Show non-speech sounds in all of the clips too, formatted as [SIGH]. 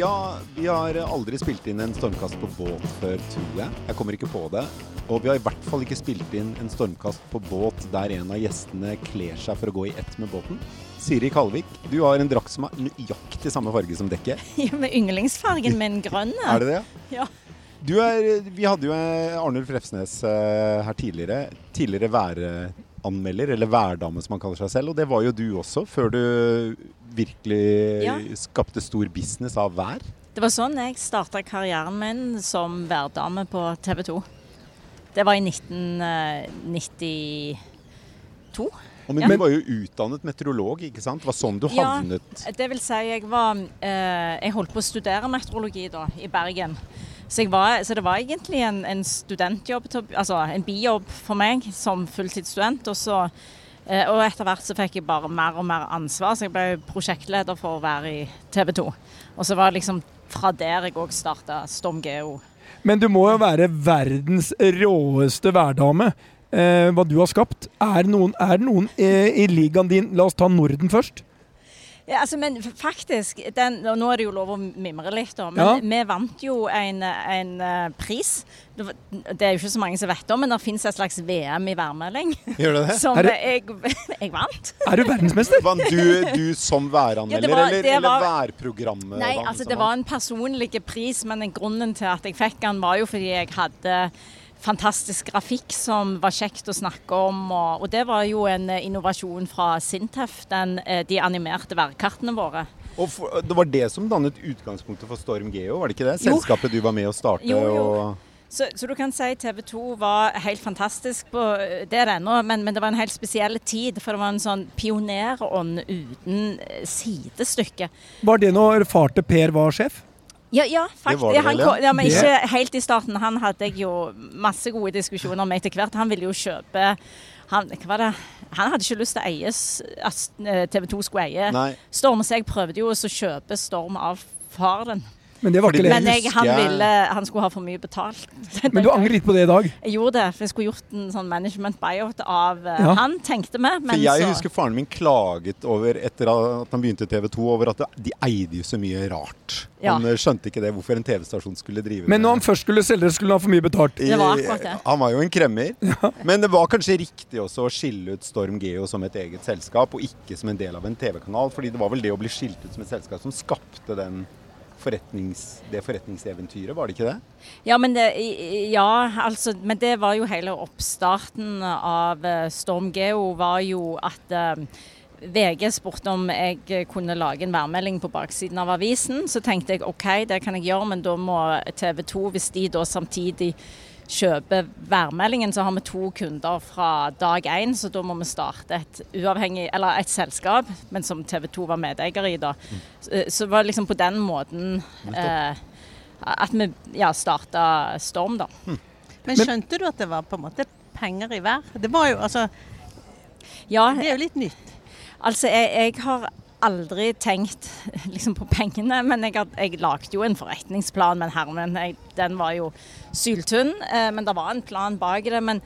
Har, vi har aldri spilt inn en stormkast på båt før, tror jeg. Jeg kommer ikke på det. Og vi har i hvert fall ikke spilt inn en stormkast på båt der en av gjestene kler seg for å gå i ett med båten. Siri Kalvik, du har en drakt som er nøyaktig samme farge som dekket. [LAUGHS] Ja, med yndlingsfargen min grønn. [LAUGHS] Er det det? Ja. Du er, vi hadde jo Arnulf Refsnes uh, her tidligere. Tidligere væranmelder, eller værdame som han kaller seg selv. Og det var jo du også, før du virkelig Ja. skapte stor business av vær. Det var sånn jeg starta karrieren min som værdame på TV 2. Det var i 1992. Og men Ja. du var jo utdannet meteorolog, ikke sant? Det var sånn du Ja. havnet Det vil si, jeg var eh, Jeg holdt på å studere meteorologi da, i Bergen. Så, var, så det var egentlig en, en studentjobb, altså en bijobb for meg som fulltidsstudent. Og, så, eh, og etter hvert så fikk jeg bare mer og mer ansvar, så jeg ble prosjektleder for å være i TV 2. Og så var det liksom fra der jeg òg starta Storm Geo. Men du må jo være verdens råeste værdame. Eh, hva du har skapt. Er noen, er noen eh, i ligaen din La oss ta Norden først. Ja, altså, men faktisk, den, og nå er det jo lov å mimre litt, da, men Ja. vi vant jo en, en eh, pris. Det, det er jo ikke så mange som vet om, men det finnes et slags VM i værmelding. Gjør det det? Som det- jeg, [LAUGHS] jeg vant. Er du verdensmester? Vant du, du som væranmelder, Ja, var- eller, det eller værprogrammet? Nei, vant altså det var en personlig pris, men grunnen til at jeg fikk den, var jo fordi jeg hadde fantastisk grafikk som var kjekt å snakke om. Og, og det var jo en eh, innovasjon fra Sintef, den, eh, de animerte værkartene våre. Og for, det var det som dannet utgangspunktet for Storm Geo, var det ikke det? Jo. Selskapet du var med å starte? Jo, jo. Og, Så, så du kan si TV 2 var helt fantastisk på det er det ennå, men, men det var en helt spesiell tid. For det var en sånn pionerånd uten eh, sidestykke. Var det når far til Per var sjef? Ja, ja faktisk. Det det han vel, ja. men ikke helt i starten. Han hadde jeg jo masse gode diskusjoner med etter hvert. Han ville jo kjøpe han, han hadde ikke lyst til å eie at eh, TV 2 skulle eie Storm, så jeg prøvde jo å kjøpe Storm av faren. Men det var ikke. Men jeg, han ville Han skulle ha for mye betalt. [LAUGHS] Men du angrer litt på det i dag? Jeg gjorde det, for jeg skulle gjort en sånn management buyout av eh, Ja. han, tenkte vi. for jeg så husker faren min klaget over, etter at han begynte i TV 2, over at de eide jo så mye rart. Ja. Han eh, skjønte ikke det, hvorfor en TV-stasjon skulle drive Men når han først skulle selge skulle han ha for mye betalt. Det var akkurat det. Han var jo en kremmer. Men det var kanskje riktig også å skille ut Storm Geo som et eget selskap, og ikke som en del av en TV-kanal. fordi det var vel det å bli skilt ut som et selskap som skapte den forretnings, det forretningseventyret, var det ikke det? Ja, men det, ja, altså, men det var jo hele oppstarten av eh, Storm Geo, var jo at eh, VG spurte om jeg kunne lage en værmelding på baksiden av avisen. Så tenkte jeg OK, det kan jeg gjøre, men da må TV 2, hvis de da samtidig kjøper værmeldingen, så har vi to kunder fra dag én, så da må vi starte et uavhengig, eller et selskap, men som TV 2 var medeier i da. Så, så det var liksom på den måten eh, at vi ja, starta Storm, da. Men skjønte du at det var på en måte penger i hver? Det var jo altså Ja, Det er jo litt nytt. altså jeg, jeg har aldri tenkt [LAUGHS] liksom på pengene, men jeg, har- jeg lagde jo en forretningsplan med en hermen. Jeg, den var jo syltynn, eh, men det var en plan bak det. Men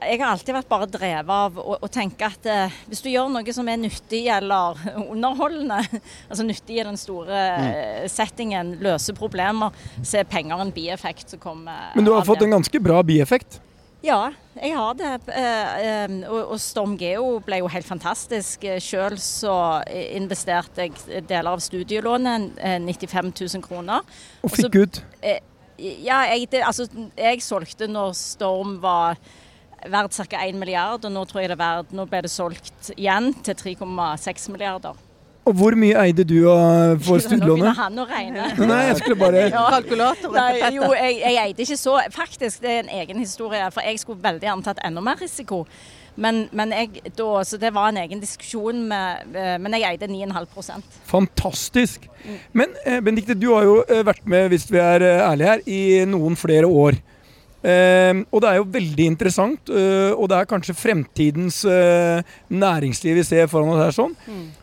jeg har alltid vært bare drevet av å, å tenke at eh, hvis du gjør noe som er nyttig eller [LAUGHS] underholdende, [LAUGHS] altså nyttig i den store mm. settingen, løse problemer, så er penger en bieffekt som kommer Men du har fått en ganske bra bieffekt. Ja, jeg har det. Eh, eh, og, Storm Geo ble jo helt fantastisk. Sjøl så investerte jeg deler av studielånet, eh, 95 000 kroner. Og fikk ut. Ja, jeg, det, altså, jeg solgte når Storm var verdt ca. 1 milliard, og nå tror jeg det er verdt Nå ble det solgt igjen til 3,6 milliarder. Og hvor mye eide du av- for [LAUGHS] Nå begynner studielånet? han å regne. [LAUGHS] Nei, jeg skulle bare Kalkulatoren til Nei, jo, jeg, jeg eide ikke så. Faktisk, det er en egen historie. For jeg skulle veldig gjerne tatt enda mer risiko. Men, men jeg, da, så det var en egen diskusjon, med, eh, men jeg eide 9,5% Fantastisk. Men eh, Benedicte, du har jo eh, vært med, hvis vi er eh, ærlige her, i noen flere år. Eh, og det er jo veldig interessant, eh, og det er kanskje fremtidens eh, næringsliv vi ser foran oss her. sånn.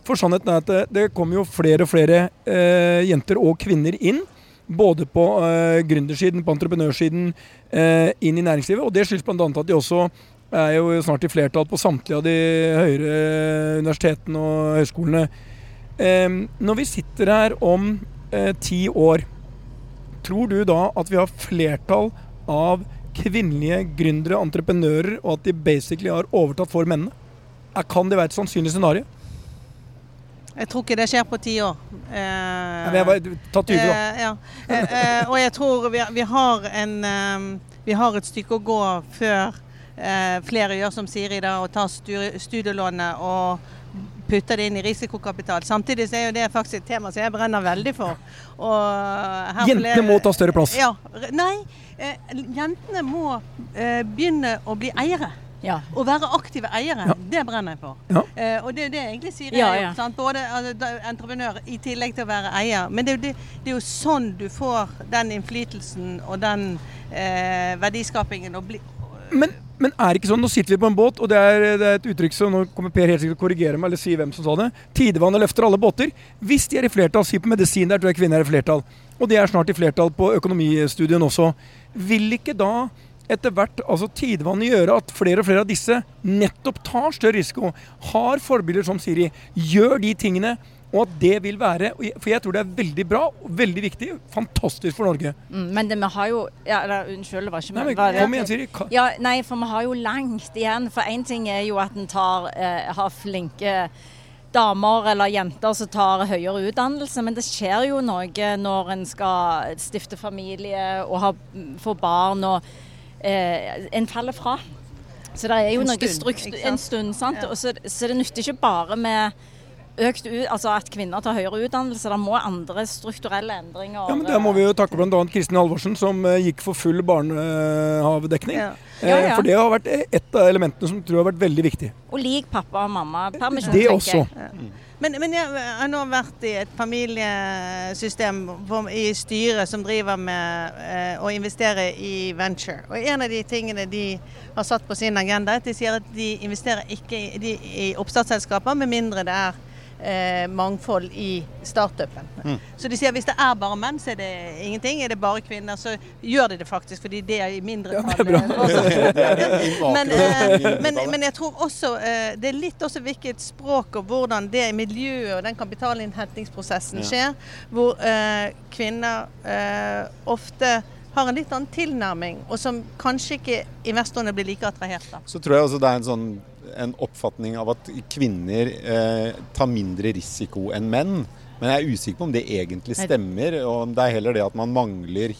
For sannheten er at det, det kommer jo flere og flere eh, jenter og kvinner inn. Både på eh, gründersiden, på entreprenørsiden, eh, inn i næringslivet. Og det skyldes bl.a. at de også er jo snart i flertall på samtlige av de høyere universitetene og høyskolene. Eh, når vi sitter her om eh, ti år, tror du da at vi har flertall av kvinnelige gründere, entreprenører, og at de basically har overtatt for mennene? Kan det være et sannsynlig scenario? Jeg tror ikke det skjer på ti år. Eh, Ja, var, ta 20, da. eh, ja. eh, eh, og jeg tror vi, vi, har en, eh, vi har et stykke å gå før eh, flere gjør som Siri da, og tar studielånet og putter det inn i risikokapital. Samtidig så er jo det faktisk et tema som jeg brenner veldig for. Jentene må ta større plass. Ja. Nei, jentene må eh, begynne å bli eiere. Ja. Å være aktive eiere, Ja. det brenner jeg for. Ja. Eh, og det er det jeg egentlig sier Ja, jeg ja. jo, sant? Både altså, entreprenør i tillegg til å være eier. Men det er jo, det, det er jo sånn du får den innflytelsen og den eh, verdiskapingen. Og bli, Men, men er det ikke sånn, nå sitter vi på en båt, og det er, det er et uttrykk som nå kommer Per helt sikkert til å korrigere meg, eller si hvem som sa det. Tidevannet løfter alle båter. Hvis de er i flertall, si på medisin, der tror jeg kvinner er i flertall, og de er snart i flertall på økonomistudien også, vil ikke da etter hvert altså tidevannet gjøre at flere og flere av disse nettopp tar større risiko, har forbilder som Siri, gjør de tingene, og at det vil være For jeg tror det er veldig bra, og veldig viktig, fantastisk for Norge. Mm, men det, vi har jo ja, eller, Unnskyld, det var ikke det- Kom igjen, Siri. Ja, nei, for vi har jo langt igjen. For én ting er jo at en tar, eh, har flinke damer eller jenter som tar høyere utdannelse, men det skjer jo noe når en skal stifte familie og ha, få barn, og eh, en faller fra. Så det er jo En noe stund, strukt, en stund, sant? Ja. Og så, så det nytter ikke bare med økt ut, altså at kvinner tar høyere utdannelse. Det må andre strukturelle endringer Ja, men Der må vi jo takke bl.a. Kristin Halvorsen, som eh, gikk for full barnehavdekning. ja. Eh, Ja, ja. For det har vært et av elementene som tror jeg har vært veldig viktig. Og lik pappa og mamma. Permisjon, Det også. jeg. Men, men jeg har nå vært i et familiesystem i styret som driver med eh, å investere i venture. Og en av de tingene de har satt på sin agenda, er at de sier at de investerer ikke i, i oppstartsselskaper med mindre det er eh, mangfold i startupen. Så de sier at hvis det er bare menn, så er det ingenting. Er det bare kvinner, så gjør de det faktisk, fordi det er i det er bra. men, eh, men, men jeg tror også eh, det er litt også hvilket språk og hvordan det miljøet og den kapitalinnhentingsprosessen Ja. skjer, hvor eh, kvinner eh, ofte har en litt annen tilnærming, og som kanskje ikke investorene blir like attrahert av. Så tror jeg også det er en sånn en oppfatning av at kvinner eh, tar mindre risiko enn menn. Men jeg er usikker på om det egentlig stemmer, og det er heller det at man mangler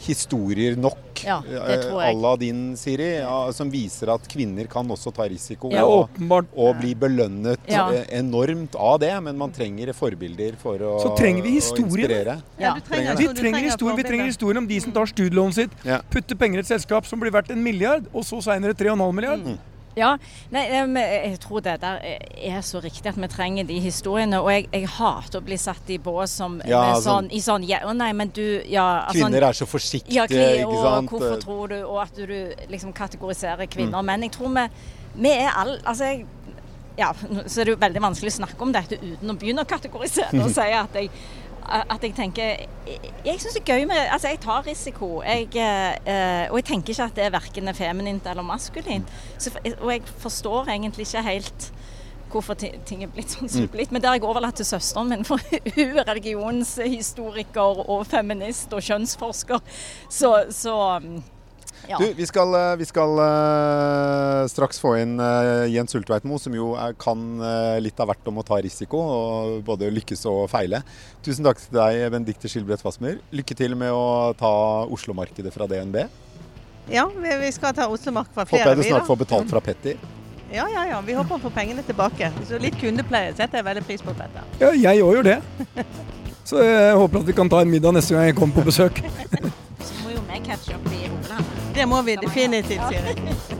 historier nok Ja, à la din, Siri, ja, som viser at kvinner kan også ta risiko. Ja, og, og bli belønnet Ja. eh, enormt av det, men man trenger forbilder for å, Så trenger vi inspirere. Ja. du trenger, Vi trenger, historier vi trenger historien om de som tar studielånet sitt, putter penger i et selskap som blir verdt en milliard, og så seinere 3,5 milliard. Mm. Ja, nei, eh, jeg tror det der er så riktig at vi trenger de historiene. Og jeg, jeg hater å bli satt i bås som Ja, sånn- sånn, i sånn ja, oh nei, men du ja, altså, Kvinner er så forsiktige, ja, kli- ikke og sant. hvorfor tror du Og at du liksom kategoriserer kvinner og menn. Jeg tror vi, vi er alle Altså, jeg ja, så er det jo veldig vanskelig å snakke om dette uten å begynne å kategorisere og [LAUGHS] si at jeg at jeg tenker Jeg, syns det er gøy med Altså, jeg tar risiko. Jeg, eh, og jeg tenker ikke at det er verken er feminint eller maskulint. Så, og jeg forstår egentlig ikke helt hvorfor ting er blitt sånn som det er blitt. Men det har jeg overlatt til søsteren min, for hun er religionshistoriker og feminist og kjønnsforsker. Så, så mm, ja. Du, vi skal, eh, vi skal uh, straks få inn uh, Jens Ultveitmo, som jo er, kan uh, litt av hvert om å ta risiko, og både lykkes og feile. Tusen takk til deg, Benedicte Skilbredt Fasmer. Lykke til med å ta Oslo-markedet fra DNB. Ja, vi, vi skal ta Oslomark fra flere. Håper jeg du snart får betalt fra Petter. Ja, ja, ja. Vi håper å få pengene tilbake. Så litt kundepleie setter jeg veldig pris på, Petter. Ja, jeg òg gjør det. Så jeg håper at vi kan ta en middag neste gang jeg kommer på besøk. [LAUGHS] Så må jo vi catche opp. Det må vi definitivt, Siri.